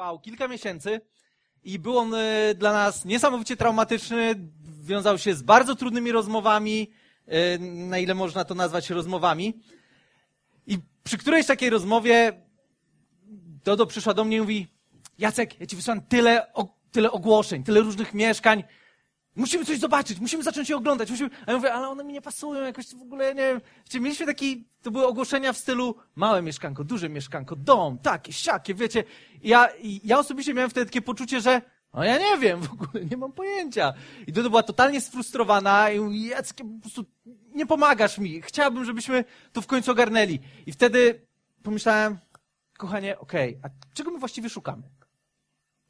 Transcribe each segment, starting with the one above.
trwał kilka miesięcy i był on e, dla nas niesamowicie traumatyczny. Wiązał się z bardzo trudnymi rozmowami, e, na ile można to nazwać rozmowami. I przy którejś takiej rozmowie Dodo przyszła do mnie i mówi, Jacek, ja ci wysłałem tyle, tyle ogłoszeń, tyle różnych mieszkań. Musimy coś zobaczyć, musimy zacząć je oglądać. Musimy... A ja mówię, ale one mi nie pasują, jakoś w ogóle, nie wiem. Mieliśmy taki, to były ogłoszenia w stylu małe mieszkanko, duże mieszkanko, dom, takie, siakie, wiecie. Ja, ja osobiście miałem wtedy takie poczucie, że no ja nie wiem, w ogóle nie mam pojęcia. I Dodo była totalnie sfrustrowana i mówi, Jacek, po prostu nie pomagasz mi. Chciałabym, żebyśmy to w końcu ogarnęli. I wtedy pomyślałem, kochanie, okej, okay, a czego my właściwie szukamy?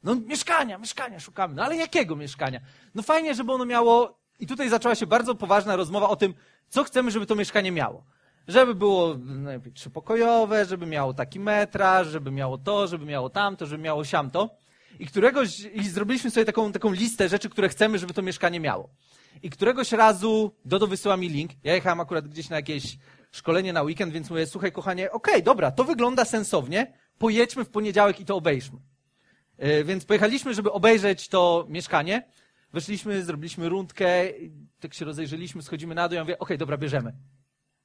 No mieszkania, mieszkania szukamy. No ale jakiego mieszkania? No fajnie, żeby ono miało... I tutaj zaczęła się bardzo poważna rozmowa o tym, co chcemy, żeby to mieszkanie miało. Żeby było najlepiej trzypokojowe, żeby miało taki metraż, żeby miało to, żeby miało tamto, żeby miało siamto. I któregoś, i zrobiliśmy sobie taką, taką listę rzeczy, które chcemy, żeby to mieszkanie miało. I któregoś razu Dodo wysyła mi link. Ja jechałem akurat gdzieś na jakieś szkolenie na weekend, więc mówię, słuchaj kochanie, okej, okay, dobra, to wygląda sensownie, pojedźmy w poniedziałek i to obejrzmy. Yy, więc pojechaliśmy, żeby obejrzeć to mieszkanie. Weszliśmy, zrobiliśmy rundkę, tak się rozejrzeliśmy, schodzimy na dół, ja mówię, okej, okay, dobra, bierzemy.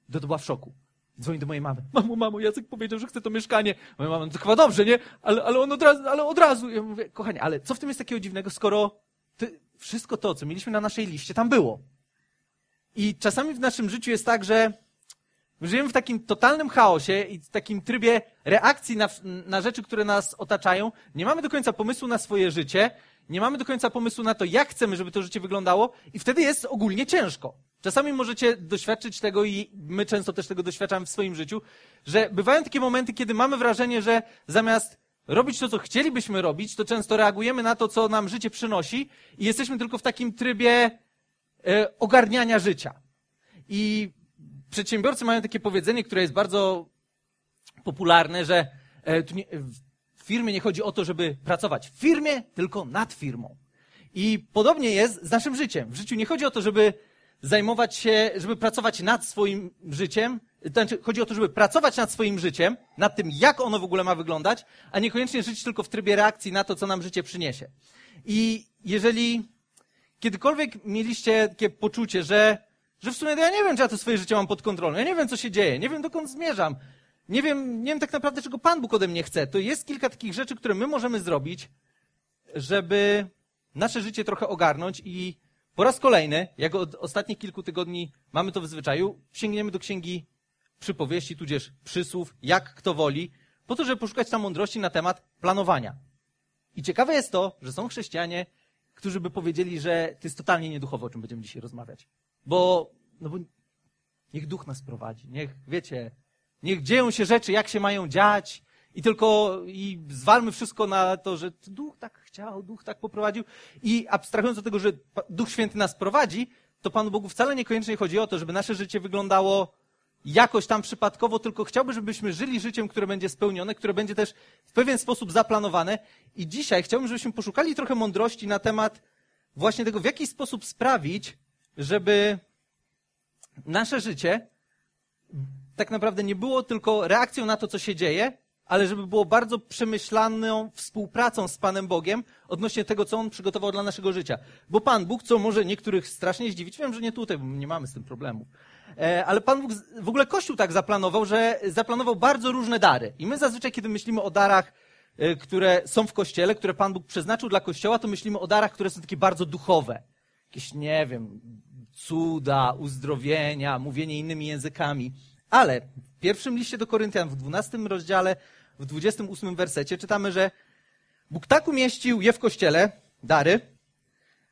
Dodo była w szoku. Dzwoni do mojej mamy. Mamo, mamo, Jacek powiedział, że chce to mieszkanie. Moja mama, no to chyba dobrze, nie? Ale, ale on od razu, ale od razu. Ja mówię, kochanie, ale co w tym jest takiego dziwnego, skoro ty, wszystko to, co mieliśmy na naszej liście, tam było. I czasami w naszym życiu jest tak, że żyjemy w takim totalnym chaosie i w takim trybie reakcji na, na rzeczy, które nas otaczają. Nie mamy do końca pomysłu na swoje życie, nie mamy do końca pomysłu na to, jak chcemy, żeby to życie wyglądało i wtedy jest ogólnie ciężko. Czasami możecie doświadczyć tego i my często też tego doświadczamy w swoim życiu, że bywają takie momenty, kiedy mamy wrażenie, że zamiast robić to, co chcielibyśmy robić, to często reagujemy na to, co nam życie przynosi i jesteśmy tylko w takim trybie e, ogarniania życia. I przedsiębiorcy mają takie powiedzenie, które jest bardzo popularne, że e, w firmie nie chodzi o to, żeby pracować w firmie, tylko nad firmą. I podobnie jest z naszym życiem. W życiu nie chodzi o to, żeby zajmować się, żeby pracować nad swoim życiem. To znaczy, chodzi o to, żeby pracować nad swoim życiem, nad tym, jak ono w ogóle ma wyglądać, a niekoniecznie żyć tylko w trybie reakcji na to, co nam życie przyniesie. I jeżeli kiedykolwiek mieliście takie poczucie, że, że w sumie ja nie wiem, czy ja to swoje życie mam pod kontrolą, ja nie wiem, co się dzieje, nie wiem, dokąd zmierzam, nie wiem, nie wiem tak naprawdę, czego Pan Bóg ode mnie chce, to jest kilka takich rzeczy, które my możemy zrobić, żeby nasze życie trochę ogarnąć i po raz kolejny, jak od ostatnich kilku tygodni mamy to w zwyczaju, sięgniemy do księgi przypowieści, tudzież przysłów, jak kto woli, po to, żeby poszukać tam mądrości na temat planowania. I ciekawe jest to, że są chrześcijanie, którzy by powiedzieli, że to jest totalnie nieduchowe, o czym będziemy dzisiaj rozmawiać. Bo, no bo niech duch nas prowadzi, niech, wiecie, niech dzieją się rzeczy, jak się mają dziać, i tylko i zwalmy wszystko na to, że duch tak chciał, duch tak poprowadził. I abstrahując od tego, że Duch Święty nas prowadzi, to Panu Bogu wcale niekoniecznie chodzi o to, żeby nasze życie wyglądało jakoś tam przypadkowo, tylko chciałby, żebyśmy żyli życiem, które będzie spełnione, które będzie też w pewien sposób zaplanowane. I dzisiaj chciałbym, żebyśmy poszukali trochę mądrości na temat właśnie tego, w jaki sposób sprawić, żeby nasze życie tak naprawdę nie było tylko reakcją na to, co się dzieje, ale żeby było bardzo przemyślaną współpracą z Panem Bogiem odnośnie tego, co On przygotował dla naszego życia. Bo Pan Bóg, co może niektórych strasznie zdziwić, wiem, że nie tutaj, bo nie mamy z tym problemu, e, ale Pan Bóg, w ogóle Kościół tak zaplanował, że zaplanował bardzo różne dary. I my zazwyczaj, kiedy myślimy o darach, e, które są w Kościele, które Pan Bóg przeznaczył dla Kościoła, to myślimy o darach, które są takie bardzo duchowe. Jakieś, nie wiem, cuda, uzdrowienia, mówienie innymi językami. Ale w pierwszym liście do Koryntian, w 12 rozdziale, w 28 wersecie czytamy, że Bóg tak umieścił je w kościele, dary,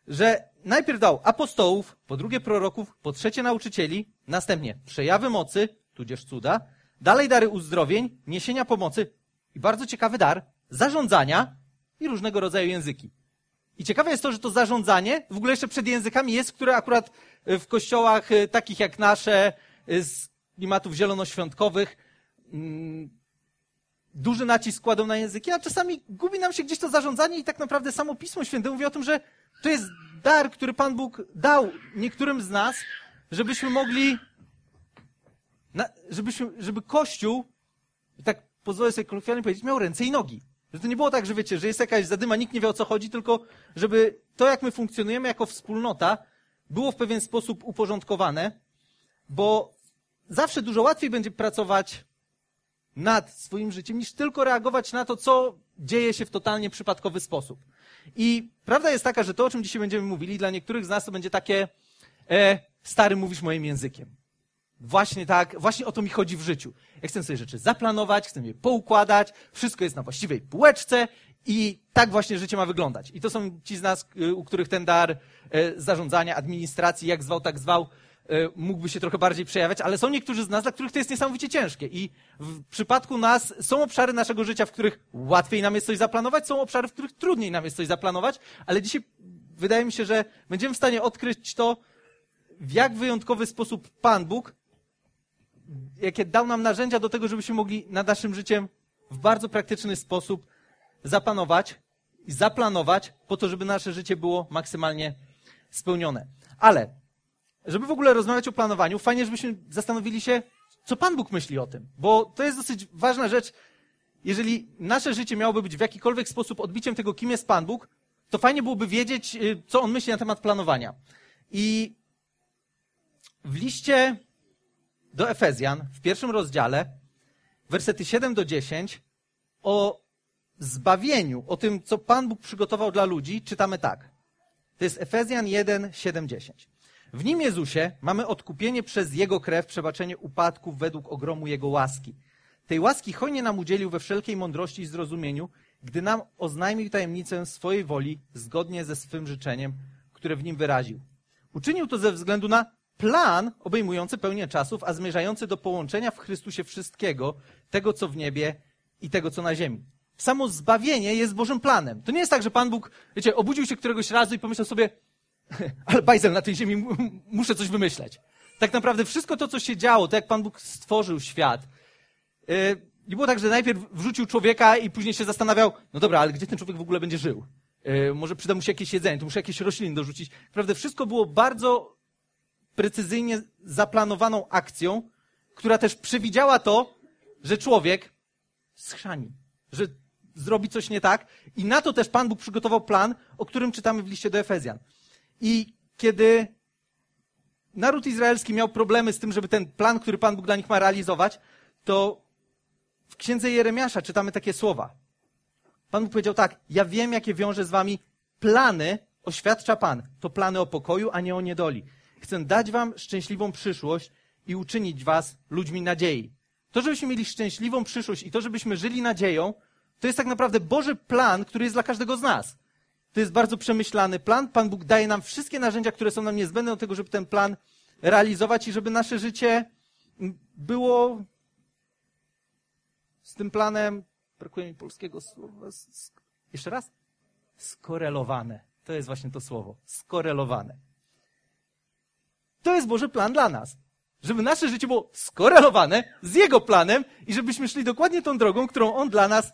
że najpierw dał apostołów, po drugie proroków, po trzecie nauczycieli, następnie przejawy mocy, tudzież cuda, dalej dary uzdrowień, niesienia pomocy i bardzo ciekawy dar, zarządzania i różnego rodzaju języki. I ciekawe jest to, że to zarządzanie w ogóle jeszcze przed językami jest, które akurat w kościołach e, takich jak nasze, e, z klimatów zielonoświątkowych, mm, duży nacisk kładą na języki, a czasami gubi nam się gdzieś to zarządzanie i tak naprawdę samo Pismo Święte mówi o tym, że to jest dar, który Pan Bóg dał niektórym z nas, żebyśmy mogli, żebyśmy, żeby Kościół, tak pozwolę sobie kolokwialnie powiedzieć, miał ręce i nogi. Że to nie było tak, że wiecie, że jest jakaś zadyma, nikt nie wie o co chodzi, tylko żeby to, jak my funkcjonujemy jako wspólnota, było w pewien sposób uporządkowane, bo zawsze dużo łatwiej będzie pracować nad swoim życiem, niż tylko reagować na to, co dzieje się w totalnie przypadkowy sposób. I prawda jest taka, że to, o czym dzisiaj będziemy mówili, dla niektórych z nas to będzie takie, e, stary, mówisz moim językiem. Właśnie tak, właśnie o to mi chodzi w życiu. Ja chcę sobie rzeczy zaplanować, chcę je poukładać, wszystko jest na właściwej półeczce i tak właśnie życie ma wyglądać. I to są ci z nas, y, u których ten dar e, zarządzania, administracji, jak zwał, tak zwał, e, mógłby się trochę bardziej przejawiać, ale są niektórzy z nas, dla których to jest niesamowicie ciężkie. I w przypadku nas są obszary naszego życia, w których łatwiej nam jest coś zaplanować, są obszary, w których trudniej nam jest coś zaplanować, ale dzisiaj wydaje mi się, że będziemy w stanie odkryć to, w jak wyjątkowy sposób Pan Bóg jakie dał nam narzędzia do tego, żebyśmy mogli nad naszym życiem w bardzo praktyczny sposób zapanować i zaplanować po to, żeby nasze życie było maksymalnie spełnione. Ale, żeby w ogóle rozmawiać o planowaniu, fajnie, żebyśmy zastanowili się, co Pan Bóg myśli o tym. Bo to jest dosyć ważna rzecz. Jeżeli nasze życie miałoby być w jakikolwiek sposób odbiciem tego, kim jest Pan Bóg, to fajnie byłoby wiedzieć, y, co On myśli na temat planowania. I w liście do Efezjan w pierwszym rozdziale, wersety 7 do 10, o zbawieniu, o tym, co Pan Bóg przygotował dla ludzi, czytamy tak. To jest Efezjan 1, 7, 10. W nim Jezusie mamy odkupienie przez Jego krew, przebaczenie upadków według ogromu Jego łaski. Tej łaski hojnie nam udzielił we wszelkiej mądrości i zrozumieniu, gdy nam oznajmił tajemnicę swojej woli zgodnie ze swym życzeniem, które w nim wyraził. Uczynił to ze względu na plan obejmujący pełnię czasów, a zmierzający do połączenia w Chrystusie wszystkiego, tego co w niebie i tego co na ziemi. Samo zbawienie jest Bożym planem. To nie jest tak, że Pan Bóg, wiecie, obudził się któregoś razu i pomyślał sobie, ale bajzel na tej ziemi, muszę coś wymyśleć. Tak naprawdę wszystko to, co się działo, to jak Pan Bóg stworzył świat, yy, nie było tak, że najpierw wrzucił człowieka i później się zastanawiał, no dobra, ale gdzie ten człowiek w ogóle będzie żył? Yy, może przyda mu się jakieś jedzenie, to muszę jakieś rośliny dorzucić. Naprawdę wszystko było bardzo precyzyjnie zaplanowaną akcją, która też przewidziała to, że człowiek schrzani, że zrobi coś nie tak. I na to też Pan Bóg przygotował plan, o którym czytamy w liście do Efezjan. I kiedy naród izraelski miał problemy z tym, żeby ten plan, który Pan Bóg dla nich ma realizować, to w księdze Jeremiasza czytamy takie słowa. Pan Bóg powiedział tak, ja wiem, jakie wiąże z wami plany, oświadcza Pan. To plany o pokoju, a nie o niedoli. Chcę dać wam szczęśliwą przyszłość i uczynić was ludźmi nadziei. To, żebyśmy mieli szczęśliwą przyszłość i to, żebyśmy żyli nadzieją, to jest tak naprawdę Boży plan, który jest dla każdego z nas. To jest bardzo przemyślany plan. Pan Bóg daje nam wszystkie narzędzia, które są nam niezbędne do tego, żeby ten plan realizować i żeby nasze życie było z tym planem, brakuje mi polskiego słowa, jeszcze raz, skorelowane. To jest właśnie to słowo, skorelowane. To jest Boży plan dla nas. Żeby nasze życie było skorelowane z Jego planem i żebyśmy szli dokładnie tą drogą, którą On dla nas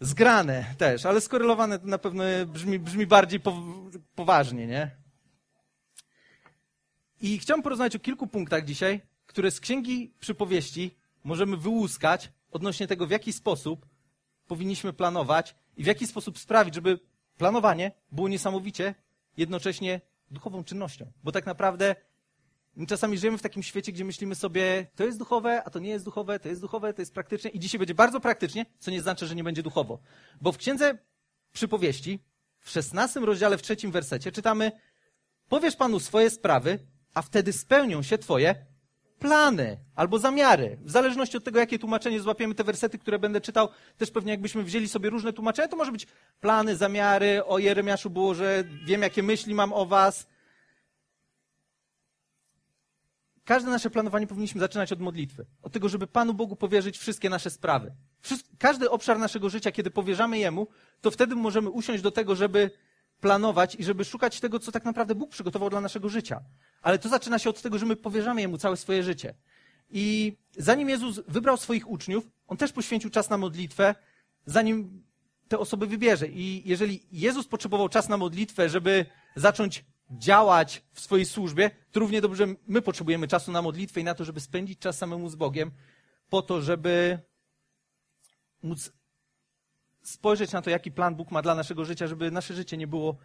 zgrane też, ale skorelowane to na pewno brzmi, brzmi bardziej poważnie, nie? I chciałem porozmawiać o kilku punktach dzisiaj, które z Księgi Przypowieści możemy wyłuskać odnośnie tego, w jaki sposób powinniśmy planować i w jaki sposób sprawić, żeby planowanie było niesamowicie jednocześnie duchową czynnością. Bo tak naprawdę my czasami żyjemy w takim świecie, gdzie myślimy sobie, to jest duchowe, a to nie jest duchowe, to jest duchowe, to jest praktyczne i dzisiaj będzie bardzo praktycznie, co nie znaczy, że nie będzie duchowo. Bo w księdze przypowieści, w szesnastym rozdziale, w trzecim wersecie czytamy, powiesz Panu swoje sprawy, a wtedy spełnią się Twoje plany albo zamiary. W zależności od tego, jakie tłumaczenie złapiemy te wersety, które będę czytał, też pewnie jakbyśmy wzięli sobie różne tłumaczenia, to może być plany, zamiary. O Jeremiaszu było, że wiem, jakie myśli mam o was. Każde nasze planowanie powinniśmy zaczynać od modlitwy. Od tego, żeby Panu Bogu powierzyć wszystkie nasze sprawy. Każdy obszar naszego życia, kiedy powierzamy Jemu, to wtedy możemy usiąść do tego, żeby planować i żeby szukać tego, co tak naprawdę Bóg przygotował dla naszego życia. Ale to zaczyna się od tego, że my powierzamy Jemu całe swoje życie. I zanim Jezus wybrał swoich uczniów, On też poświęcił czas na modlitwę, zanim te osoby wybierze. I jeżeli Jezus potrzebował czas na modlitwę, żeby zacząć działać w swojej służbie, to równie dobrze my potrzebujemy czasu na modlitwę i na to, żeby spędzić czas samemu z Bogiem, po to, żeby móc spojrzeć na to, jaki plan Bóg ma dla naszego życia, żeby nasze życie nie było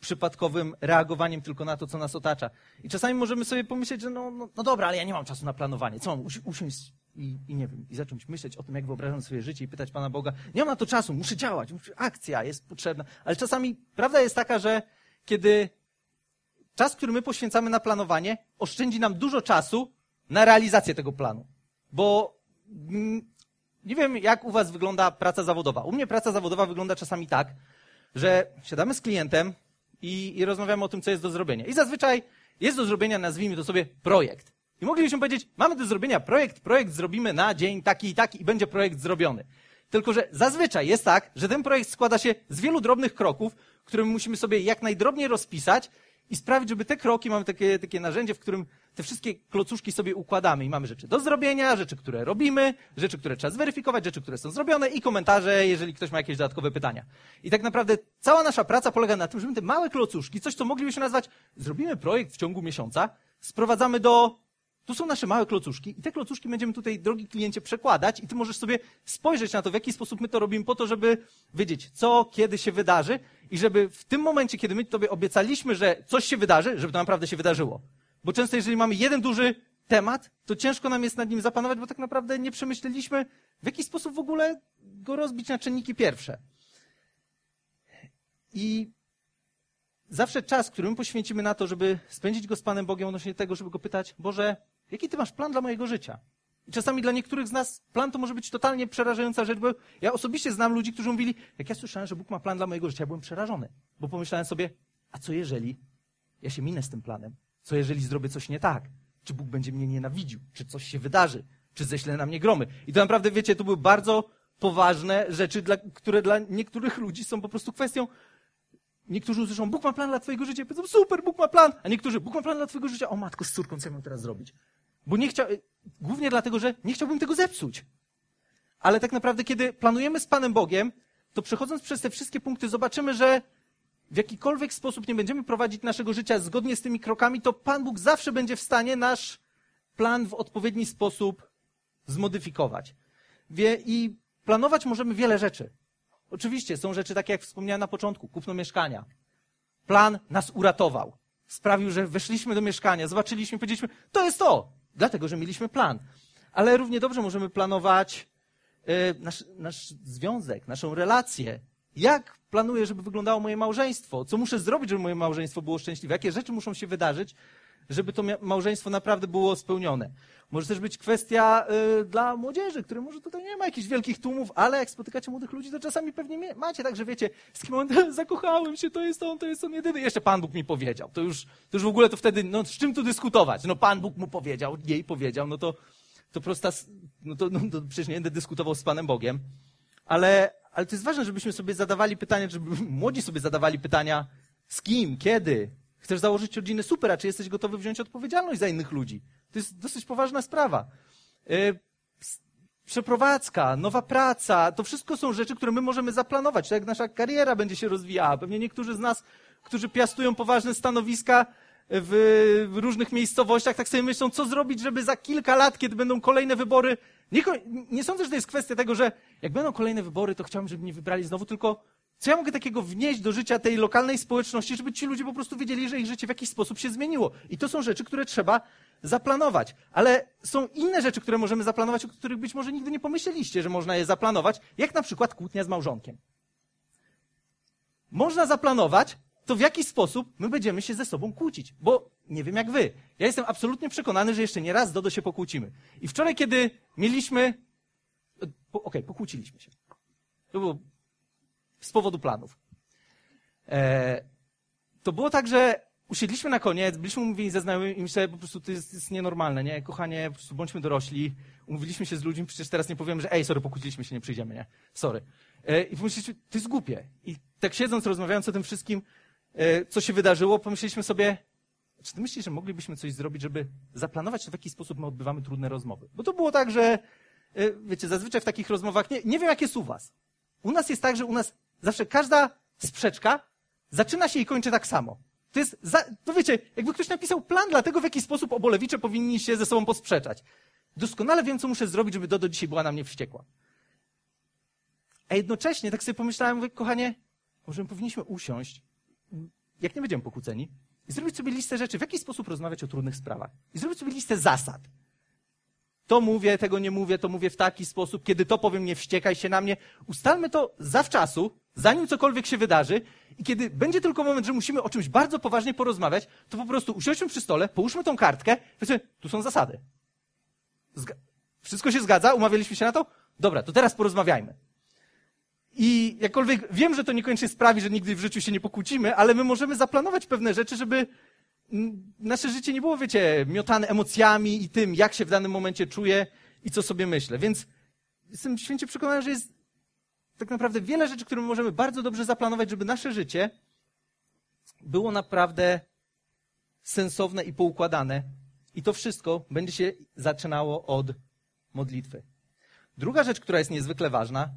przypadkowym reagowaniem tylko na to, co nas otacza. I czasami możemy sobie pomyśleć, że no, no, no dobra, ale ja nie mam czasu na planowanie. Co mam usi- usiąść i, i nie wiem, i zacząć myśleć o tym, jak wyobrażam sobie życie i pytać Pana Boga, nie mam na to czasu, muszę działać, muszę, akcja jest potrzebna. Ale czasami prawda jest taka, że kiedy czas, który my poświęcamy na planowanie, oszczędzi nam dużo czasu na realizację tego planu. Bo mm, nie wiem, jak u Was wygląda praca zawodowa. U mnie praca zawodowa wygląda czasami tak, że siadamy z klientem i, i rozmawiamy o tym, co jest do zrobienia. I zazwyczaj jest do zrobienia, nazwijmy to sobie, projekt. I moglibyśmy powiedzieć, mamy do zrobienia projekt, projekt zrobimy na dzień taki i taki i będzie projekt zrobiony. Tylko, że zazwyczaj jest tak, że ten projekt składa się z wielu drobnych kroków, które my musimy sobie jak najdrobniej rozpisać i sprawić, żeby te kroki, mamy takie, takie narzędzie, w którym te wszystkie klocuszki sobie układamy i mamy rzeczy do zrobienia, rzeczy, które robimy, rzeczy, które trzeba zweryfikować, rzeczy, które są zrobione i komentarze, jeżeli ktoś ma jakieś dodatkowe pytania. I tak naprawdę cała nasza praca polega na tym, żeby te małe klocuszki, coś, co moglibyśmy nazwać, zrobimy projekt w ciągu miesiąca, sprowadzamy do tu są nasze małe klocuszki i te klocuszki będziemy tutaj, drogi kliencie, przekładać i ty możesz sobie spojrzeć na to, w jaki sposób my to robimy po to, żeby wiedzieć, co, kiedy się wydarzy i żeby w tym momencie, kiedy my tobie obiecaliśmy, że coś się wydarzy, żeby to naprawdę się wydarzyło. Bo często, jeżeli mamy jeden duży temat, to ciężko nam jest nad nim zapanować, bo tak naprawdę nie przemyśleliśmy, w jaki sposób w ogóle go rozbić na czynniki pierwsze. I zawsze czas, który my poświęcimy na to, żeby spędzić go z Panem Bogiem odnośnie tego, żeby go pytać, Boże, jaki Ty masz plan dla mojego życia? I czasami dla niektórych z nas plan to może być totalnie przerażająca rzecz, bo ja osobiście znam ludzi, którzy mówili, jak ja słyszałem, że Bóg ma plan dla mojego życia, ja byłem przerażony, bo pomyślałem sobie, a co jeżeli ja się minę z tym planem? Co jeżeli zrobię coś nie tak? Czy Bóg będzie mnie nienawidził? Czy coś się wydarzy? Czy ześle na mnie gromy? I to naprawdę, wiecie, to były bardzo poważne rzeczy, dla, które dla niektórych ludzi są po prostu kwestią Niektórzy usłyszą, Bóg ma plan dla twojego życia. Powiedzą, super, Bóg ma plan. A niektórzy, Bóg ma plan dla twojego życia. O matko, z córką, co ja mam teraz zrobić? Bo nie chciał, głównie dlatego, że nie chciałbym tego zepsuć. Ale tak naprawdę, kiedy planujemy z Panem Bogiem, to przechodząc przez te wszystkie punkty, zobaczymy, że w jakikolwiek sposób nie będziemy prowadzić naszego życia zgodnie z tymi krokami, to Pan Bóg zawsze będzie w stanie nasz plan w odpowiedni sposób zmodyfikować. Wie, I planować możemy wiele rzeczy. Oczywiście są rzeczy takie, jak wspomniałem na początku, kupno mieszkania. Plan nas uratował. Sprawił, że weszliśmy do mieszkania, zobaczyliśmy, powiedzieliśmy, to jest to, dlatego, że mieliśmy plan. Ale równie dobrze możemy planować yy, nasz, nasz związek, naszą relację. Jak planuję, żeby wyglądało moje małżeństwo? Co muszę zrobić, żeby moje małżeństwo było szczęśliwe? Jakie rzeczy muszą się wydarzyć, żeby to małżeństwo naprawdę było spełnione? Może też być kwestia y, dla młodzieży, który może tutaj nie ma jakichś wielkich tłumów, ale jak spotykacie młodych ludzi, to czasami pewnie macie tak, że wiecie, z kim on, zakochałem się, to jest on, to jest on jedyny. Jeszcze Pan Bóg mi powiedział. To już, to już w ogóle to wtedy, no z czym tu dyskutować? No Pan Bóg mu powiedział, jej powiedział, no to, to prosta, no to, no to przecież nie będę dyskutował z Panem Bogiem. Ale, ale to jest ważne, żebyśmy sobie zadawali pytania, żeby młodzi sobie zadawali pytania, z kim, kiedy, Chcesz założyć rodzinę? Super, a czy jesteś gotowy wziąć odpowiedzialność za innych ludzi? To jest dosyć poważna sprawa. Yy, przeprowadzka, nowa praca, to wszystko są rzeczy, które my możemy zaplanować. To jak nasza kariera będzie się rozwijała. Pewnie niektórzy z nas, którzy piastują poważne stanowiska w różnych miejscowościach, tak sobie myślą, co zrobić, żeby za kilka lat, kiedy będą kolejne wybory, nie, nie sądzę, że to jest kwestia tego, że jak będą kolejne wybory, to chciałbym, żeby mnie wybrali znowu, tylko co ja mogę takiego wnieść do życia tej lokalnej społeczności, żeby ci ludzie po prostu wiedzieli, że ich życie w jakiś sposób się zmieniło? I to są rzeczy, które trzeba zaplanować. Ale są inne rzeczy, które możemy zaplanować, o których być może nigdy nie pomyśleliście, że można je zaplanować, jak na przykład kłótnia z małżonkiem. Można zaplanować to, w jaki sposób my będziemy się ze sobą kłócić. Bo nie wiem jak wy. Ja jestem absolutnie przekonany, że jeszcze nie raz Dodo się pokłócimy. I wczoraj, kiedy mieliśmy... Okej, okay, pokłóciliśmy się. To było z powodu planów. E, to było tak, że usiedliśmy na koniec, byliśmy umówieni ze znajomymi i myślałem, po prostu to jest, jest nienormalne, nie? Kochanie, po prostu bądźmy dorośli, umówiliśmy się z ludźmi, przecież teraz nie powiemy, że ej, sorry, pokłóciliśmy się, nie przyjdziemy, nie? Sorry. E, I pomyśleliśmy, to jest głupie. I tak siedząc, rozmawiając o tym wszystkim, e, co się wydarzyło, pomyśleliśmy sobie, czy ty myślisz, że moglibyśmy coś zrobić, żeby zaplanować to, w jaki sposób my odbywamy trudne rozmowy? Bo to było tak, że, wiecie, zazwyczaj w takich rozmowach, nie, nie wiem, jak jest u was. U nas jest tak, że u nas Zawsze każda sprzeczka zaczyna się i kończy tak samo. To jest, za, to wiecie, jakby ktoś napisał plan dla tego, w jaki sposób obolewicze powinni się ze sobą posprzeczać. Doskonale wiem, co muszę zrobić, żeby Dodo dzisiaj była na mnie wściekła. A jednocześnie tak sobie pomyślałem, mówię, kochanie, może my powinniśmy usiąść, jak nie będziemy pokłóceni, i zrobić sobie listę rzeczy, w jaki sposób rozmawiać o trudnych sprawach. I zrobić sobie listę zasad. To mówię, tego nie mówię, to mówię w taki sposób, kiedy to powiem, nie wściekaj się na mnie. Ustalmy to zawczasu, zanim cokolwiek się wydarzy i kiedy będzie tylko moment, że musimy o czymś bardzo poważnie porozmawiać, to po prostu usiądźmy przy stole, połóżmy tą kartkę, powiedzmy, tu są zasady. Zga Wszystko się zgadza? Umawialiśmy się na to? Dobra, to teraz porozmawiajmy. I jakkolwiek wiem, że to niekoniecznie sprawi, że nigdy w życiu się nie pokłócimy, ale my możemy zaplanować pewne rzeczy, żeby nasze życie nie było, wiecie, miotane emocjami i tym, jak się w danym momencie czuję i co sobie myślę. Więc jestem święcie przekonany, że jest tak naprawdę wiele rzeczy, które możemy bardzo dobrze zaplanować, żeby nasze życie było naprawdę sensowne i poukładane. I to wszystko będzie się zaczynało od modlitwy. Druga rzecz, która jest niezwykle ważna,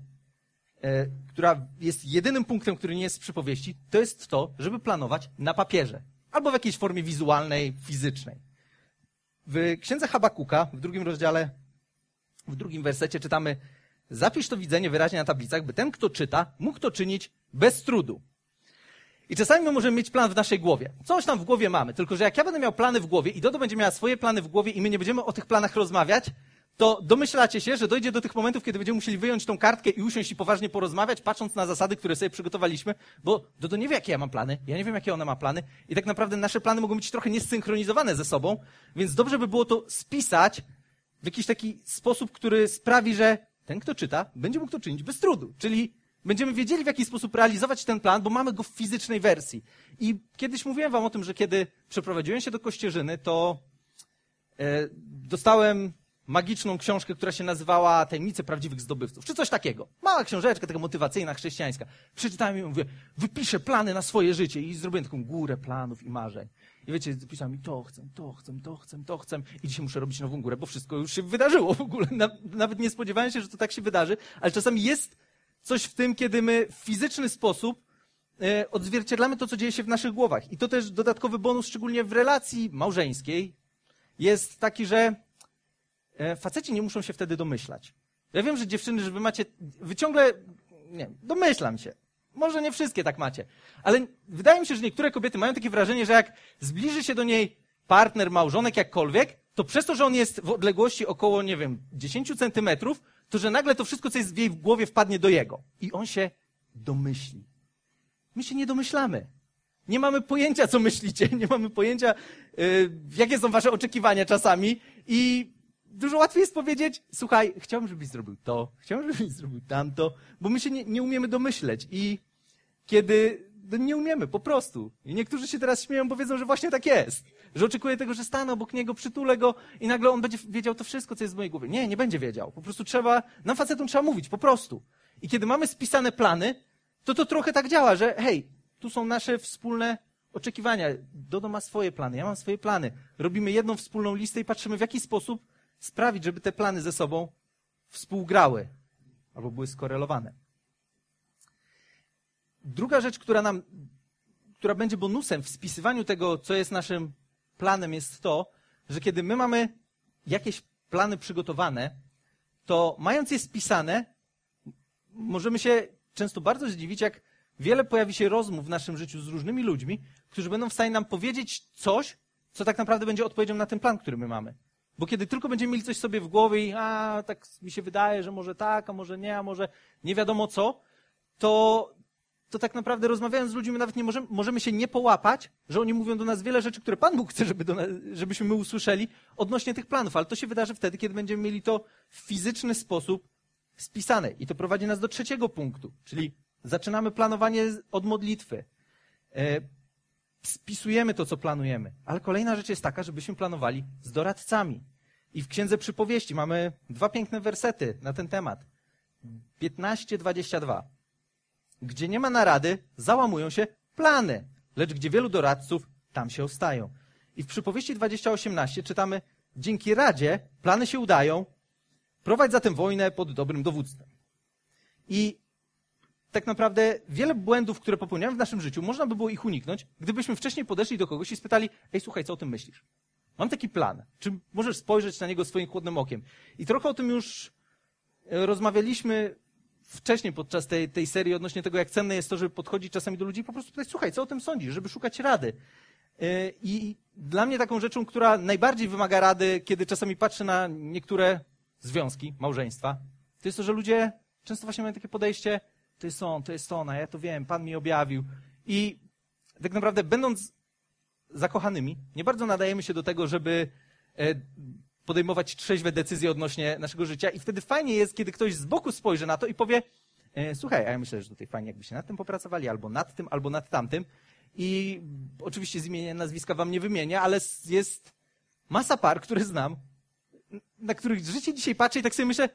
e, która jest jedynym punktem, który nie jest w przypowieści, to jest to, żeby planować na papierze. Albo w jakiejś formie wizualnej, fizycznej. W księdze Habakuka, w drugim rozdziale, w drugim wersecie czytamy Zapisz to widzenie wyraźnie na tablicach, by ten, kto czyta, mógł to czynić bez trudu. I czasami my możemy mieć plan w naszej głowie. Coś tam w głowie mamy, tylko że jak ja będę miał plany w głowie i Dodo będzie miała swoje plany w głowie i my nie będziemy o tych planach rozmawiać, to domyślacie się, że dojdzie do tych momentów, kiedy będziemy musieli wyjąć tą kartkę i usiąść i poważnie porozmawiać, patrząc na zasady, które sobie przygotowaliśmy, bo Dodo nie wie, jakie ja mam plany, ja nie wiem, jakie ona ma plany i tak naprawdę nasze plany mogą być trochę niesynchronizowane ze sobą, więc dobrze by było to spisać w jakiś taki sposób, który sprawi, że ten, kto czyta, będzie mógł to czynić bez trudu. Czyli będziemy wiedzieli, w jaki sposób realizować ten plan, bo mamy go w fizycznej wersji. I kiedyś mówiłem wam o tym, że kiedy przeprowadziłem się do Kościerzyny, to e, dostałem magiczną książkę, która się nazywała Tajemnice prawdziwych zdobywców, czy coś takiego. Mała książeczka, taka motywacyjna, chrześcijańska. Przeczytałem i mówię, wypiszę plany na swoje życie i zrobiłem taką górę planów i marzeń. I wiecie, pisałem mi to chcę, to chcę, to chcę, to chcę i dzisiaj muszę robić nową górę, bo wszystko już się wydarzyło w ogóle. Nawet nie spodziewałem się, że to tak się wydarzy, ale czasami jest coś w tym, kiedy my w fizyczny sposób e, odzwierciedlamy to, co dzieje się w naszych głowach. I to też dodatkowy bonus, szczególnie w relacji małżeńskiej, jest taki, że faceci nie muszą się wtedy domyślać. Ja wiem, że dziewczyny, że wy macie, wy ciągle, nie domyślam się. Może nie wszystkie tak macie. Ale wydaje mi się, że niektóre kobiety mają takie wrażenie, że jak zbliży się do niej partner, małżonek, jakkolwiek, to przez to, że on jest w odległości około, nie wiem, 10 centymetrów, to że nagle to wszystko, co jest w jej głowie, wpadnie do jego. I on się domyśli. My się nie domyślamy. Nie mamy pojęcia, co myślicie, nie mamy pojęcia, yy, jakie są wasze oczekiwania czasami i dużo łatwiej jest powiedzieć, słuchaj, chciałbym, żebyś zrobił to, chciałbym, żebyś zrobił tamto, bo my się nie, nie umiemy domyśleć i kiedy no nie umiemy, po prostu. I niektórzy się teraz śmieją, bo wiedzą, że właśnie tak jest. Że oczekuję tego, że stanę obok niego, przytulę go i nagle on będzie wiedział to wszystko, co jest w mojej głowie. Nie, nie będzie wiedział. Po prostu trzeba, nam facetom trzeba mówić, po prostu. I kiedy mamy spisane plany, to to trochę tak działa, że hej, tu są nasze wspólne oczekiwania. Dodo ma swoje plany, ja mam swoje plany. Robimy jedną wspólną listę i patrzymy, w jaki sposób sprawić, żeby te plany ze sobą współgrały albo były skorelowane. Druga rzecz, która nam, która będzie bonusem w spisywaniu tego, co jest naszym planem, jest to, że kiedy my mamy jakieś plany przygotowane, to mając je spisane, możemy się często bardzo zdziwić, jak wiele pojawi się rozmów w naszym życiu z różnymi ludźmi, którzy będą w stanie nam powiedzieć coś, co tak naprawdę będzie odpowiedzią na ten plan, który my mamy. Bo kiedy tylko będziemy mieli coś sobie w głowie i a, tak mi się wydaje, że może tak, a może nie, a może nie wiadomo co, to, to tak naprawdę rozmawiając z ludźmi nawet nie możemy, możemy się nie połapać, że oni mówią do nas wiele rzeczy, które Pan Bóg chce, żeby do nas, żebyśmy my usłyszeli odnośnie tych planów. Ale to się wydarzy wtedy, kiedy będziemy mieli to w fizyczny sposób spisane. I to prowadzi nas do trzeciego punktu, czyli zaczynamy planowanie od modlitwy. Spisujemy to, co planujemy. Ale kolejna rzecz jest taka, żebyśmy planowali z doradcami. I w Księdze Przypowieści mamy dwa piękne wersety na ten temat. 15-22. Gdzie nie ma narady, załamują się plany, lecz gdzie wielu doradców, tam się ostają. I w Przypowieści 20-18 czytamy, dzięki radzie plany się udają, prowadź zatem wojnę pod dobrym dowództwem. I tak naprawdę wiele błędów, które popełniamy w naszym życiu, można by było ich uniknąć, gdybyśmy wcześniej podeszli do kogoś i spytali, ej, słuchaj, co o tym myślisz? Mam taki plan. Czy możesz spojrzeć na niego swoim chłodnym okiem? I trochę o tym już e, rozmawialiśmy wcześniej podczas tej, tej serii odnośnie tego, jak cenne jest to, żeby podchodzić czasami do ludzi i po prostu pytać, słuchaj, co o tym sądzisz, żeby szukać rady. Y, I dla mnie taką rzeczą, która najbardziej wymaga rady, kiedy czasami patrzę na niektóre związki, małżeństwa, to jest to, że ludzie często właśnie mają takie podejście, to jest on, to jest ona, ja to wiem, Pan mi objawił. I tak naprawdę będąc zakochanymi, nie bardzo nadajemy się do tego, żeby e, podejmować trzeźwe decyzje odnośnie naszego życia i wtedy fajnie jest, kiedy ktoś z boku spojrzy na to i powie, e, słuchaj, a ja myślę, że tutaj fajnie jakby się nad tym popracowali, albo nad tym, albo nad tamtym. I oczywiście z imienia nazwiska wam nie wymienię, ale jest masa par, które znam, na których życie dzisiaj patrzę i tak sobie myślę,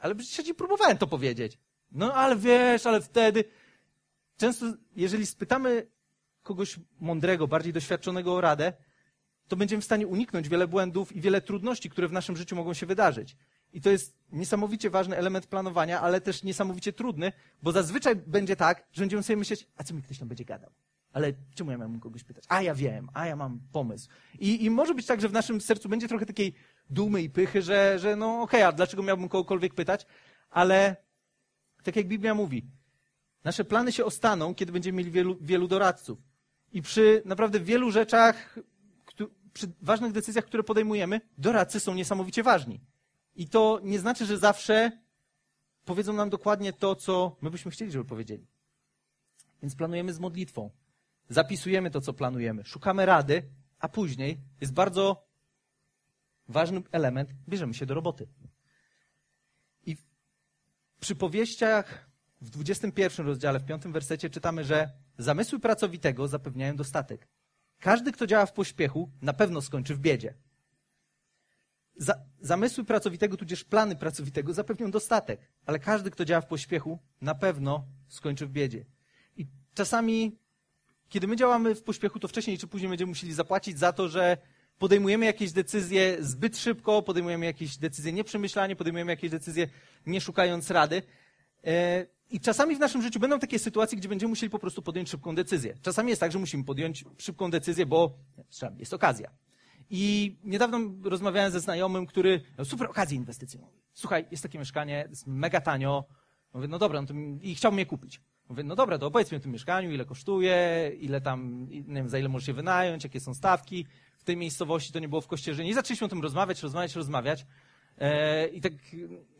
ale przecież ci próbowałem to powiedzieć. No ale wiesz, ale wtedy... Często, jeżeli spytamy kogoś mądrego, bardziej doświadczonego o radę, to będziemy w stanie uniknąć wiele błędów i wiele trudności, które w naszym życiu mogą się wydarzyć. I to jest niesamowicie ważny element planowania, ale też niesamowicie trudny, bo zazwyczaj będzie tak, że będziemy sobie myśleć, a co mi ktoś tam będzie gadał? Ale czemu ja mam kogoś pytać? A ja wiem, a ja mam pomysł. I, I może być tak, że w naszym sercu będzie trochę takiej dumy i pychy, że, że no okej, okay, a dlaczego miałbym kogokolwiek pytać? Ale tak jak Biblia mówi, nasze plany się ostaną, kiedy będziemy mieli wielu, wielu doradców. I przy naprawdę wielu rzeczach, przy ważnych decyzjach, które podejmujemy, doradcy są niesamowicie ważni. I to nie znaczy, że zawsze powiedzą nam dokładnie to, co my byśmy chcieli, żeby powiedzieli. Więc planujemy z modlitwą. Zapisujemy to, co planujemy. Szukamy rady, a później jest bardzo ważny element, bierzemy się do roboty. Przypowieściach w 21 rozdziale, w 5 wersecie czytamy, że zamysły pracowitego zapewniają dostatek. Każdy, kto działa w pośpiechu, na pewno skończy w biedzie. Za, zamysły pracowitego, tudzież plany pracowitego zapewnią dostatek, ale każdy, kto działa w pośpiechu, na pewno skończy w biedzie. I czasami, kiedy my działamy w pośpiechu, to wcześniej czy później będziemy musieli zapłacić za to, że podejmujemy jakieś decyzje zbyt szybko, podejmujemy jakieś decyzje nieprzemyślanie, podejmujemy jakieś decyzje nie szukając rady. E, I czasami w naszym życiu będą takie sytuacje, gdzie będziemy musieli po prostu podjąć szybką decyzję. Czasami jest tak, że musimy podjąć szybką decyzję, bo jest okazja. I niedawno rozmawiałem ze znajomym, który miał super okazję inwestycyjną. Słuchaj, jest takie mieszkanie, jest mega tanio. Mówię, no dobra, no to, i chciałbym je kupić. Mówię, no dobra, to opowiedz mi o tym mieszkaniu, ile kosztuje, ile tam, nie wiem, za ile możesz je wynająć, jakie są stawki. W tej miejscowości to nie było w Kościerzynie. I zaczęliśmy o tym rozmawiać, rozmawiać, rozmawiać. E, I tak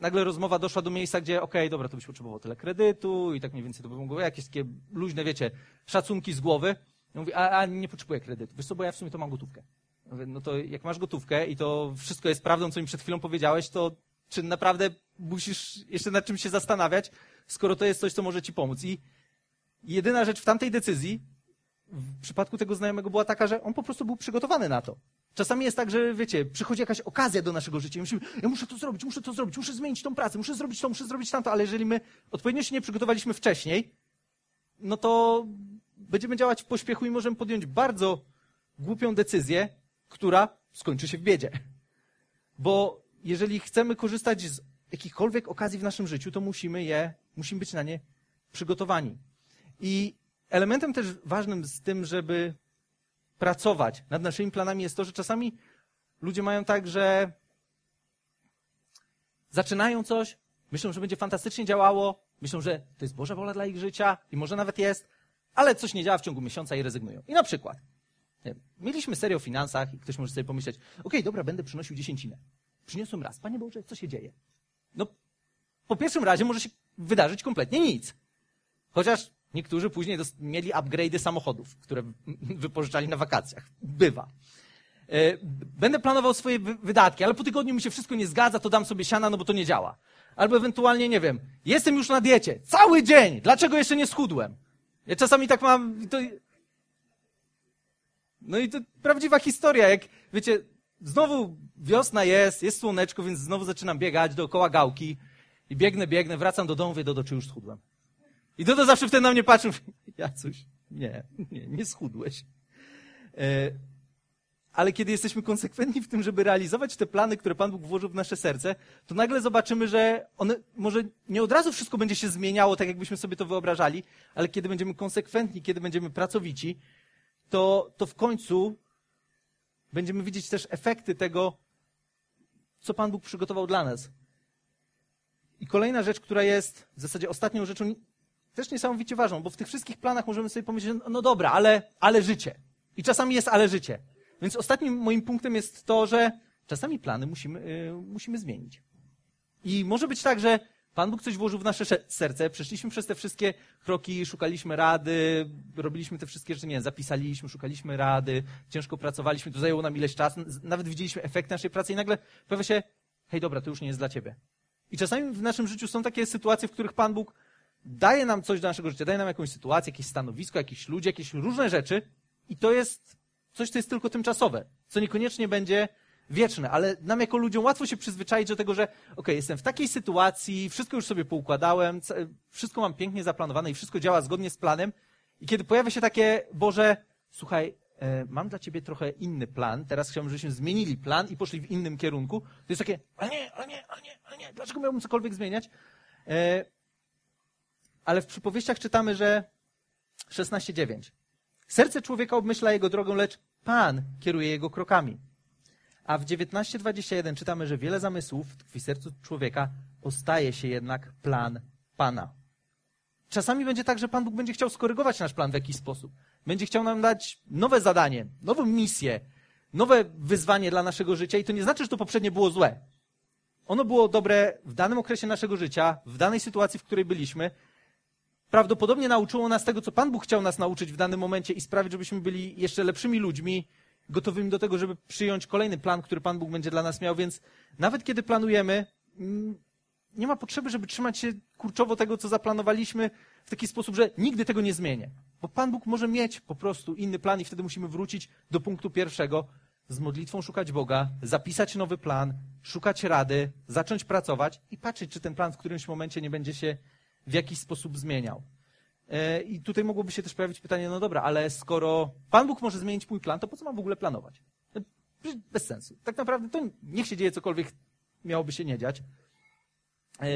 nagle rozmowa doszła do miejsca, gdzie okej, okay, dobra, to byś potrzebował tyle kredytu i tak mniej więcej to by mogło jakieś takie luźne, wiecie, szacunki z głowy. Ja mówię, a, a nie potrzebuję kredytu. Wiesz co, bo ja w sumie to mam gotówkę. Mówię, no to jak masz gotówkę i to wszystko jest prawdą, co mi przed chwilą powiedziałeś, to czy naprawdę musisz jeszcze nad czym się zastanawiać, skoro to jest coś, co może ci pomóc. I jedyna rzecz w tamtej decyzji, w przypadku tego znajomego była taka, że on po prostu był przygotowany na to. Czasami jest tak, że wiecie, przychodzi jakaś okazja do naszego życia i myślimy, ja muszę to zrobić, muszę to zrobić, muszę zmienić tą pracę, muszę zrobić to, muszę zrobić tamto, ale jeżeli my odpowiednio się nie przygotowaliśmy wcześniej, no to będziemy działać w pośpiechu i możemy podjąć bardzo głupią decyzję, która skończy się w biedzie. Bo jeżeli chcemy korzystać z jakichkolwiek okazji w naszym życiu, to musimy je, musimy być na nie przygotowani. I elementem też ważnym z tym, żeby pracować nad naszymi planami jest to, że czasami ludzie mają tak, że zaczynają coś, myślą, że będzie fantastycznie działało, myślą, że to jest Boża wola dla ich życia i może nawet jest, ale coś nie działa w ciągu miesiąca i rezygnują. I na przykład, mieliśmy serię o finansach i ktoś może sobie pomyśleć, okay, dobra, będę przynosił dziesięcinę. Przyniosłem raz. Panie Boże, co się dzieje? No, po pierwszym razie może się wydarzyć kompletnie nic. Chociaż niektórzy później mieli upgrade'y samochodów, które wypożyczali na wakacjach. Bywa. E, będę planował swoje wydatki, ale po tygodniu mi się wszystko nie zgadza, to dam sobie siana, no bo to nie działa. Albo ewentualnie, nie wiem, jestem już na diecie, cały dzień, dlaczego jeszcze nie schudłem? Ja czasami tak mam, to... no i to prawdziwa historia, jak, wiecie, znowu wiosna jest, jest słoneczko, więc znowu zaczynam biegać dookoła gałki i biegnę, biegnę, wracam do domu, wie, do czy już schudłem? I Dodo zawsze wtedy na mnie patrzył, ja coś, nie, nie, nie schudłeś. E, ale kiedy jesteśmy konsekwentni w tym, żeby realizować te plany, które Pan Bóg włożył w nasze serce, to nagle zobaczymy, że one może nie od razu wszystko będzie się zmieniało, tak jakbyśmy sobie to wyobrażali, ale kiedy będziemy konsekwentni, kiedy będziemy pracowici, to, to w końcu będziemy widzieć też efekty tego, co Pan Bóg przygotował dla nas. I kolejna rzecz, która jest w zasadzie ostatnią rzeczą, też niesamowicie ważną, bo w tych wszystkich planach możemy sobie pomyśleć, no dobra, ale, ale życie. I czasami jest ale życie. Więc ostatnim moim punktem jest to, że czasami plany musimy, yy, musimy zmienić. I może być tak, że Pan Bóg coś włożył w nasze serce, przeszliśmy przez te wszystkie kroki, szukaliśmy rady, robiliśmy te wszystkie rzeczy, nie zapisaliśmy, szukaliśmy rady, ciężko pracowaliśmy, to zajęło nam ileś czasu, nawet widzieliśmy efekty naszej pracy i nagle pojawia się, hej dobra, to już nie jest dla ciebie. I czasami w naszym życiu są takie sytuacje, w których Pan Bóg daje nam coś do naszego życia, daje nam jakąś sytuację, jakieś stanowisko, jakieś ludzie, jakieś różne rzeczy i to jest coś, co jest tylko tymczasowe, co niekoniecznie będzie wieczne, ale nam jako ludziom łatwo się przyzwyczaić do tego, że ok, jestem w takiej sytuacji, wszystko już sobie poukładałem, wszystko mam pięknie zaplanowane i wszystko działa zgodnie z planem i kiedy pojawia się takie, Boże, słuchaj, e, mam dla ciebie trochę inny plan, teraz chciałbym, żebyśmy zmienili plan i poszli w innym kierunku, to jest takie, ale nie, ale nie, ale nie, ale nie, dlaczego miałbym cokolwiek zmieniać? Ale w przypowieściach czytamy, że 16.9. Serce człowieka obmyśla jego drogę, lecz Pan kieruje jego krokami. A w 19.21 czytamy, że wiele zamysłów tkwi w sercu człowieka, ostaje się jednak plan Pana. Czasami będzie tak, że Pan Bóg będzie chciał skorygować nasz plan w jakiś sposób. Będzie chciał nam dać nowe zadanie, nową misję, nowe wyzwanie dla naszego życia i to nie znaczy, że to poprzednie było złe. Ono było dobre w danym okresie naszego życia, w danej sytuacji, w której byliśmy. Prawdopodobnie nauczyło nas tego, co Pan Bóg chciał nas nauczyć w danym momencie i sprawić, żebyśmy byli jeszcze lepszymi ludźmi, gotowymi do tego, żeby przyjąć kolejny plan, który Pan Bóg będzie dla nas miał. Więc nawet kiedy planujemy, mm, nie ma potrzeby, żeby trzymać się kurczowo tego, co zaplanowaliśmy w taki sposób, że nigdy tego nie zmienię. Bo Pan Bóg może mieć po prostu inny plan i wtedy musimy wrócić do punktu pierwszego, z modlitwą szukać Boga, zapisać nowy plan, szukać rady, zacząć pracować i patrzeć, czy ten plan w którymś momencie nie będzie się w jakiś sposób zmieniał. E, I tutaj mogłoby się też pojawić pytanie, no dobra, ale skoro Pan Bóg może zmienić mój plan, to po co mam w ogóle planować? E, bez sensu. Tak naprawdę to niech się dzieje cokolwiek miałoby się nie dziać. E,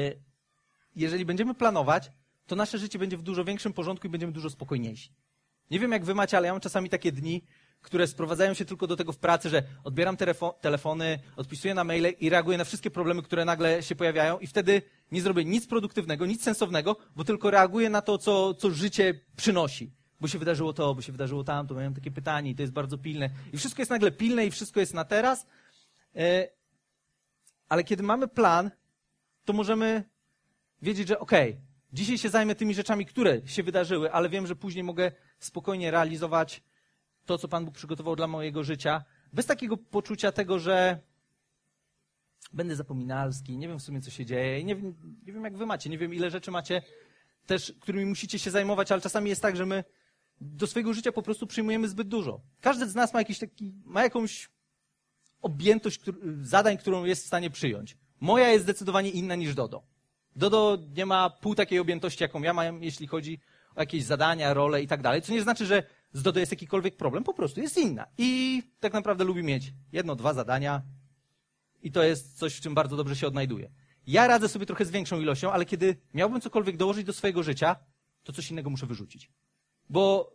jeżeli będziemy planować, to nasze życie będzie w dużo większym porządku i będziemy dużo spokojniejsi. Nie wiem, jak wy macie, ale ja mam czasami takie dni, które sprowadzają się tylko do tego w pracy, że odbieram telefony, odpisuję na maile i reaguję na wszystkie problemy, które nagle się pojawiają i wtedy nie zrobię nic produktywnego, nic sensownego, bo tylko reaguję na to, co, co życie przynosi. Bo się wydarzyło to, bo się wydarzyło tamto, miałem takie pytanie i to jest bardzo pilne. I wszystko jest nagle pilne i wszystko jest na teraz. E, ale kiedy mamy plan, to możemy wiedzieć, że okej, okay, dzisiaj się zajmę tymi rzeczami, które się wydarzyły, ale wiem, że później mogę spokojnie realizować to, co Pan Bóg przygotował dla mojego życia, bez takiego poczucia tego, że będę zapominalski, nie wiem w sumie, co się dzieje, nie wiem, nie wiem jak wy macie, nie wiem, ile rzeczy macie też, którymi musicie się zajmować, ale czasami jest tak, że my do swojego życia po prostu przyjmujemy zbyt dużo. Każdy z nas ma jakiś taki, ma jakąś objętość zadań, którą jest w stanie przyjąć. Moja jest zdecydowanie inna niż Dodo. Dodo nie ma pół takiej objętości, jaką ja mam, jeśli chodzi o jakieś zadania, role i tak dalej, co nie znaczy, że z jest jakikolwiek problem, po prostu jest inna. I tak naprawdę lubi mieć jedno, dwa zadania i to jest coś, w czym bardzo dobrze się odnajduje. Ja radzę sobie trochę z większą ilością, ale kiedy miałbym cokolwiek dołożyć do swojego życia, to coś innego muszę wyrzucić. Bo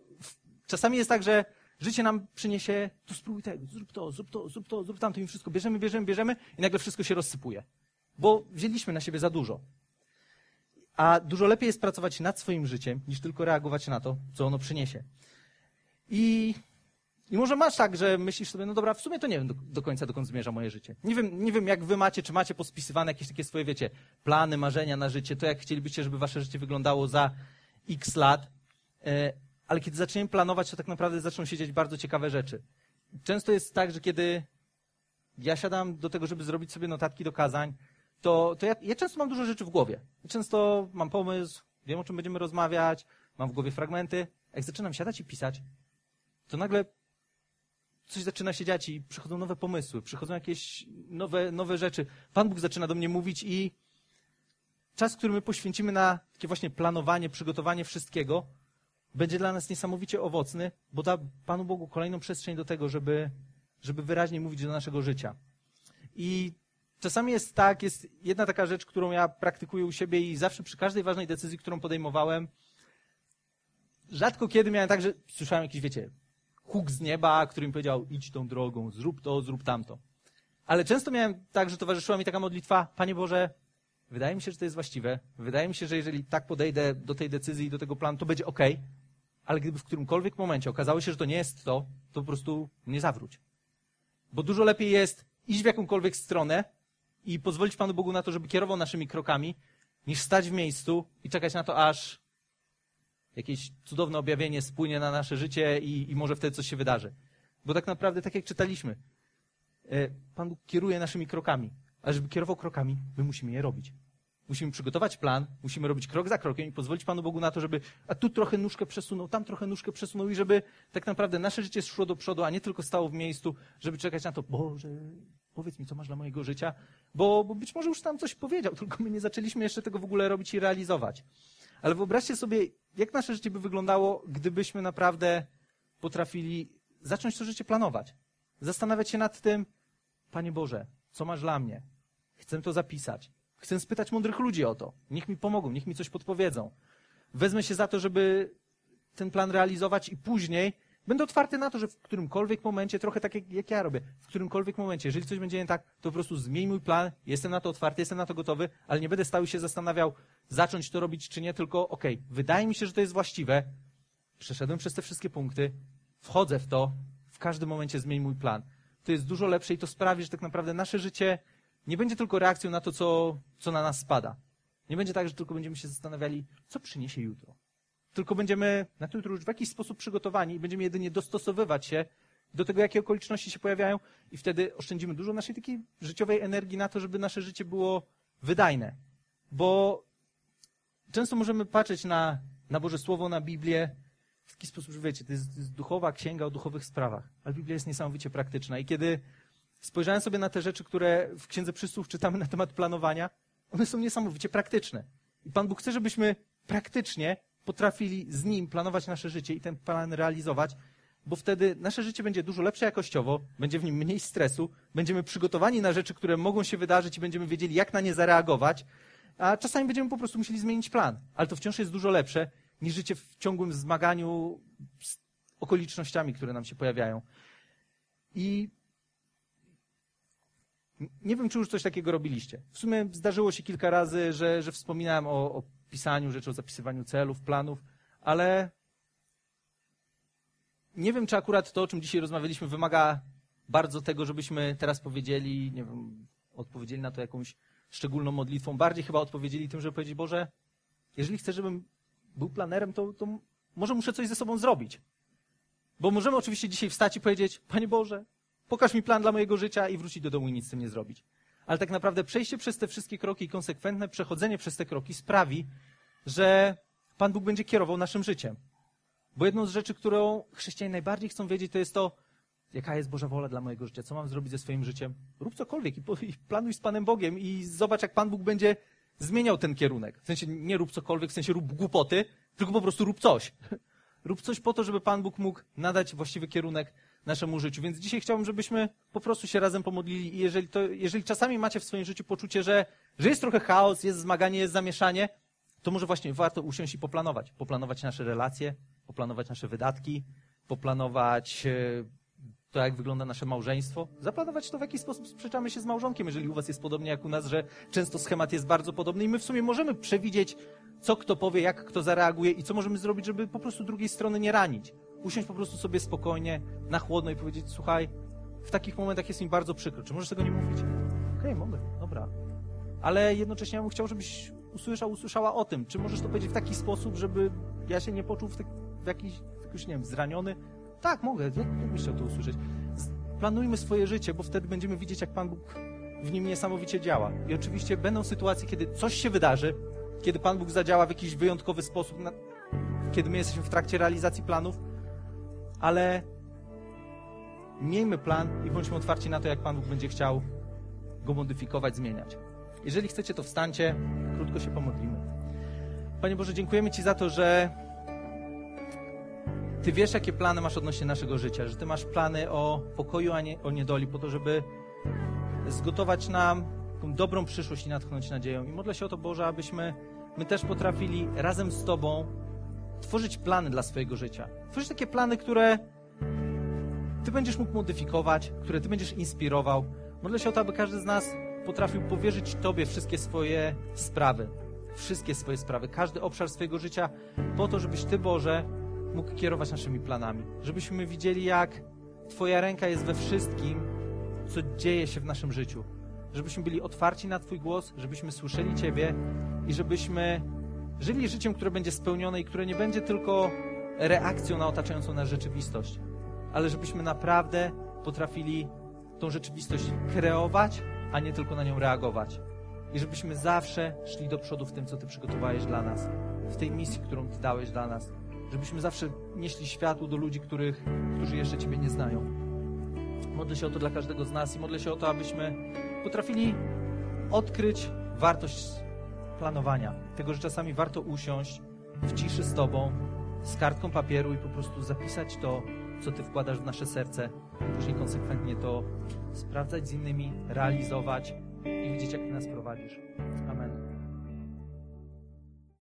czasami jest tak, że życie nam przyniesie, to spróbuj tego, zrób to, zrób to, zrób to, zrób tamto i wszystko bierzemy, bierzemy, bierzemy i nagle wszystko się rozsypuje. Bo wzięliśmy na siebie za dużo. A dużo lepiej jest pracować nad swoim życiem, niż tylko reagować na to, co ono przyniesie. I, I może masz tak, że myślisz sobie, no dobra, w sumie to nie wiem do, do, końca, dokąd zmierza moje życie. Nie wiem, nie wiem, jak wy macie, czy macie pospisywane jakieś takie swoje, wiecie, plany, marzenia na życie, to jak chcielibyście, żeby wasze życie wyglądało za x lat. E, ale kiedy zaczniemy planować, to tak naprawdę zaczną się dziać bardzo ciekawe rzeczy. Często jest tak, że kiedy ja siadam do tego, żeby zrobić sobie notatki do kazań, to, to ja, ja często mam dużo rzeczy w głowie. Często mam pomysł, wiem o czym będziemy rozmawiać, mam w głowie fragmenty. Jak zaczynam siadać i pisać, to nagle coś zaczyna się dziać i przychodzą nowe pomysły, przychodzą jakieś nowe, nowe rzeczy. Pan Bóg zaczyna do mnie mówić i czas, który my poświęcimy na takie właśnie planowanie, przygotowanie wszystkiego, będzie dla nas niesamowicie owocny, bo da Panu Bogu kolejną przestrzeń do tego, żeby, żeby wyraźnie mówić do naszego życia. I czasami jest tak, jest jedna taka rzecz, którą ja praktykuję u siebie i zawsze przy każdej ważnej decyzji, którą podejmowałem, rzadko kiedy miałem tak, że słyszałem jakiś, wiecie, huk z nieba, który mi powiedział, idź tą drogą, zrób to, zrób tamto. Ale często miałem tak, że towarzyszyła mi taka modlitwa, Panie Boże, wydaje mi się, że to jest właściwe, wydaje mi się, że jeżeli tak podejdę do tej decyzji do tego planu, to będzie ok, ale gdyby w którymkolwiek momencie okazało się, że to nie jest to, to po prostu nie zawróć. Bo dużo lepiej jest iść w jakąkolwiek stronę i pozwolić Panu Bogu na to, żeby kierował naszymi krokami, niż stać w miejscu i czekać na to, aż jakieś cudowne objawienie spłynie na nasze życie i, i może wtedy coś się wydarzy. Bo tak naprawdę, tak jak czytaliśmy, e, Pan Bóg kieruje naszymi krokami, ale żeby kierował krokami, my musimy je robić. Musimy przygotować plan, musimy robić krok za krokiem i pozwolić Panu Bogu na to, żeby a tu trochę nóżkę przesunął, tam trochę nóżkę przesunął i żeby tak naprawdę nasze życie szło do przodu, a nie tylko stało w miejscu, żeby czekać na to, Boże, powiedz mi, co masz dla mojego życia, bo, bo być może już tam coś powiedział, tylko my nie zaczęliśmy jeszcze tego w ogóle robić i realizować. Ale wyobraźcie sobie, jak nasze życie by wyglądało, gdybyśmy naprawdę potrafili zacząć to życie planować. Zastanawiać się nad tym, Panie Boże, co masz dla mnie? Chcę to zapisać. Chcę spytać mądrych ludzi o to. Niech mi pomogą, niech mi coś podpowiedzą. Wezmę się za to, żeby ten plan realizować i później będę otwarty na to, że w którymkolwiek momencie, trochę tak jak, jak ja robię, w którymkolwiek momencie, jeżeli coś będzie nie tak, to po prostu zmień mój plan, jestem na to otwarty, jestem na to gotowy, ale nie będę stał się zastanawiał, zacząć to robić czy nie, tylko okej, okay, wydaje mi się, że to jest właściwe, przeszedłem przez te wszystkie punkty, wchodzę w to, w każdym momencie zmień mój plan. To jest dużo lepsze i to sprawi, że tak naprawdę nasze życie nie będzie tylko reakcją na to, co, co na nas spada. Nie będzie tak, że tylko będziemy się zastanawiali, co przyniesie jutro. Tylko będziemy na to już w jakiś sposób przygotowani i będziemy jedynie dostosowywać się do tego, jakie okoliczności się pojawiają i wtedy oszczędzimy dużo naszej takiej życiowej energii na to, żeby nasze życie było wydajne. Bo często możemy patrzeć na, na Boże Słowo, na Biblię w taki sposób, że wiecie, to jest, to jest duchowa księga o duchowych sprawach, ale Biblia jest niesamowicie praktyczna i kiedy spojrzałem sobie na te rzeczy, które w Księdze Przysłów czytamy na temat planowania, one są niesamowicie praktyczne. I Pan Bóg chce, żebyśmy praktycznie potrafili z Nim planować nasze życie i ten plan realizować, bo wtedy nasze życie będzie dużo lepsze jakościowo, będzie w nim mniej stresu, będziemy przygotowani na rzeczy, które mogą się wydarzyć i będziemy wiedzieli, jak na nie zareagować, a czasami będziemy po prostu musieli zmienić plan. Ale to wciąż jest dużo lepsze niż życie w ciągłym zmaganiu z okolicznościami, które nam się pojawiają. I nie wiem, czy już coś takiego robiliście. W sumie zdarzyło się kilka razy, że, że wspominałem o, o pisaniu rzeczy, o zapisywaniu celów, planów, ale nie wiem, czy akurat to, o czym dzisiaj rozmawialiśmy, wymaga bardzo tego, żebyśmy teraz powiedzieli, nie wiem, odpowiedzieli na to jakąś szczególną modlitwą. Bardziej chyba odpowiedzieli tym, żeby powiedzieć, Boże, jeżeli chcesz, żebym był planerem, to, to może muszę coś ze sobą zrobić. Bo możemy oczywiście dzisiaj wstać i powiedzieć, Panie Boże, pokaż mi plan dla mojego życia i wrócić do domu i nic z tym nie zrobić. Ale tak naprawdę przejście przez te wszystkie kroki i konsekwentne przechodzenie przez te kroki sprawi, że Pan Bóg będzie kierował naszym życiem. Bo jedną z rzeczy, którą chrześcijanie najbardziej chcą wiedzieć, to jest to, jaka jest Boża wola dla mojego życia, co mam zrobić ze swoim życiem. Rób cokolwiek i, planuj z Panem Bogiem i zobacz, jak Pan Bóg będzie zmieniał ten kierunek. W sensie nie rób cokolwiek, w sensie rób głupoty, tylko po prostu rób coś. rób coś po to, żeby Pan Bóg mógł nadać właściwy kierunek naszemu życiu. Więc dzisiaj chciałbym, żebyśmy po prostu się razem pomodlili i jeżeli, to, jeżeli czasami macie w swoim życiu poczucie, że, że jest trochę chaos, jest zmaganie, jest zamieszanie, to może właśnie warto usiąść i poplanować. Poplanować nasze relacje, poplanować nasze wydatki, poplanować e, to, jak wygląda nasze małżeństwo. Zaplanować to, w jaki sposób sprzeczamy się z małżonkiem, jeżeli u was jest podobnie jak u nas, że często schemat jest bardzo podobny i my w sumie możemy przewidzieć, co kto powie, jak kto zareaguje i co możemy zrobić, żeby po prostu drugiej strony nie ranić. Usiąść po prostu sobie spokojnie, na chłodno i powiedzieć, słuchaj, w takich momentach jest mi bardzo przykro. Czy możesz tego nie mówić? Okej, okay, mogę, dobra. Ale jednocześnie ja bym chciał, żebyś usłyszał, usłyszała o tym. Czy możesz to powiedzieć w taki sposób, żeby ja się nie poczuł w, te, w jakiś, jakoś, nie wiem, zraniony? Tak, mogę. Jak byś chciał to usłyszeć? Planujmy swoje życie, bo wtedy będziemy widzieć, jak Pan Bóg w nim niesamowicie działa. I oczywiście będą sytuacje, kiedy coś się wydarzy, kiedy Pan Bóg zadziała w jakiś wyjątkowy sposób, na, kiedy my jesteśmy w trakcie realizacji planów, ale miejmy plan i bądźmy otwarci na to, jak Pan Bóg będzie chciał go modyfikować, zmieniać. Jeżeli chcecie, to wstańcie, krótko się pomodlimy. Panie Boże, dziękujemy Ci za to, że Ty wiesz, jakie plany masz odnośnie naszego życia, że Ty masz plany o pokoju, a nie o niedoli, po to, żeby zgotować nam taką dobrą przyszłość i natchnąć nadzieją. I modlę się o to, Boże, abyśmy my też potrafili razem z Tobą tworzyć plany dla swojego życia. Tworzyć takie plany, które Ty będziesz mógł modyfikować, które Ty będziesz inspirował. Modlę się o to, aby każdy z nas potrafił powierzyć Tobie wszystkie swoje sprawy. Wszystkie swoje sprawy, każdy obszar swojego życia, po to, żebyś Ty, Boże, mógł kierować naszymi planami. Żebyśmy widzieli, jak Twoja ręka jest we wszystkim, co dzieje się w naszym życiu. Żebyśmy byli otwarci na Twój głos, żebyśmy słyszeli Ciebie i żebyśmy żyli życiem, które będzie spełnione i które nie będzie tylko reakcją na otaczającą nas rzeczywistość, ale żebyśmy naprawdę potrafili tą rzeczywistość kreować, a nie tylko na nią reagować. I żebyśmy zawsze szli do przodu w tym, co Ty przygotowałeś dla nas, w tej misji, którą Ty dałeś dla nas. Żebyśmy zawsze nieśli światło do ludzi, których, którzy jeszcze Ciebie nie znają. Modlę się o to dla każdego z nas i modlę się o to, abyśmy potrafili odkryć wartość planowania. Tego, że czasami warto usiąść w ciszy z Tobą, z kartką papieru i po prostu zapisać to, co Ty wkładasz w nasze serce, później konsekwentnie to sprawdzać z innymi, realizować i widzieć, jak Ty nas prowadzisz. Amen.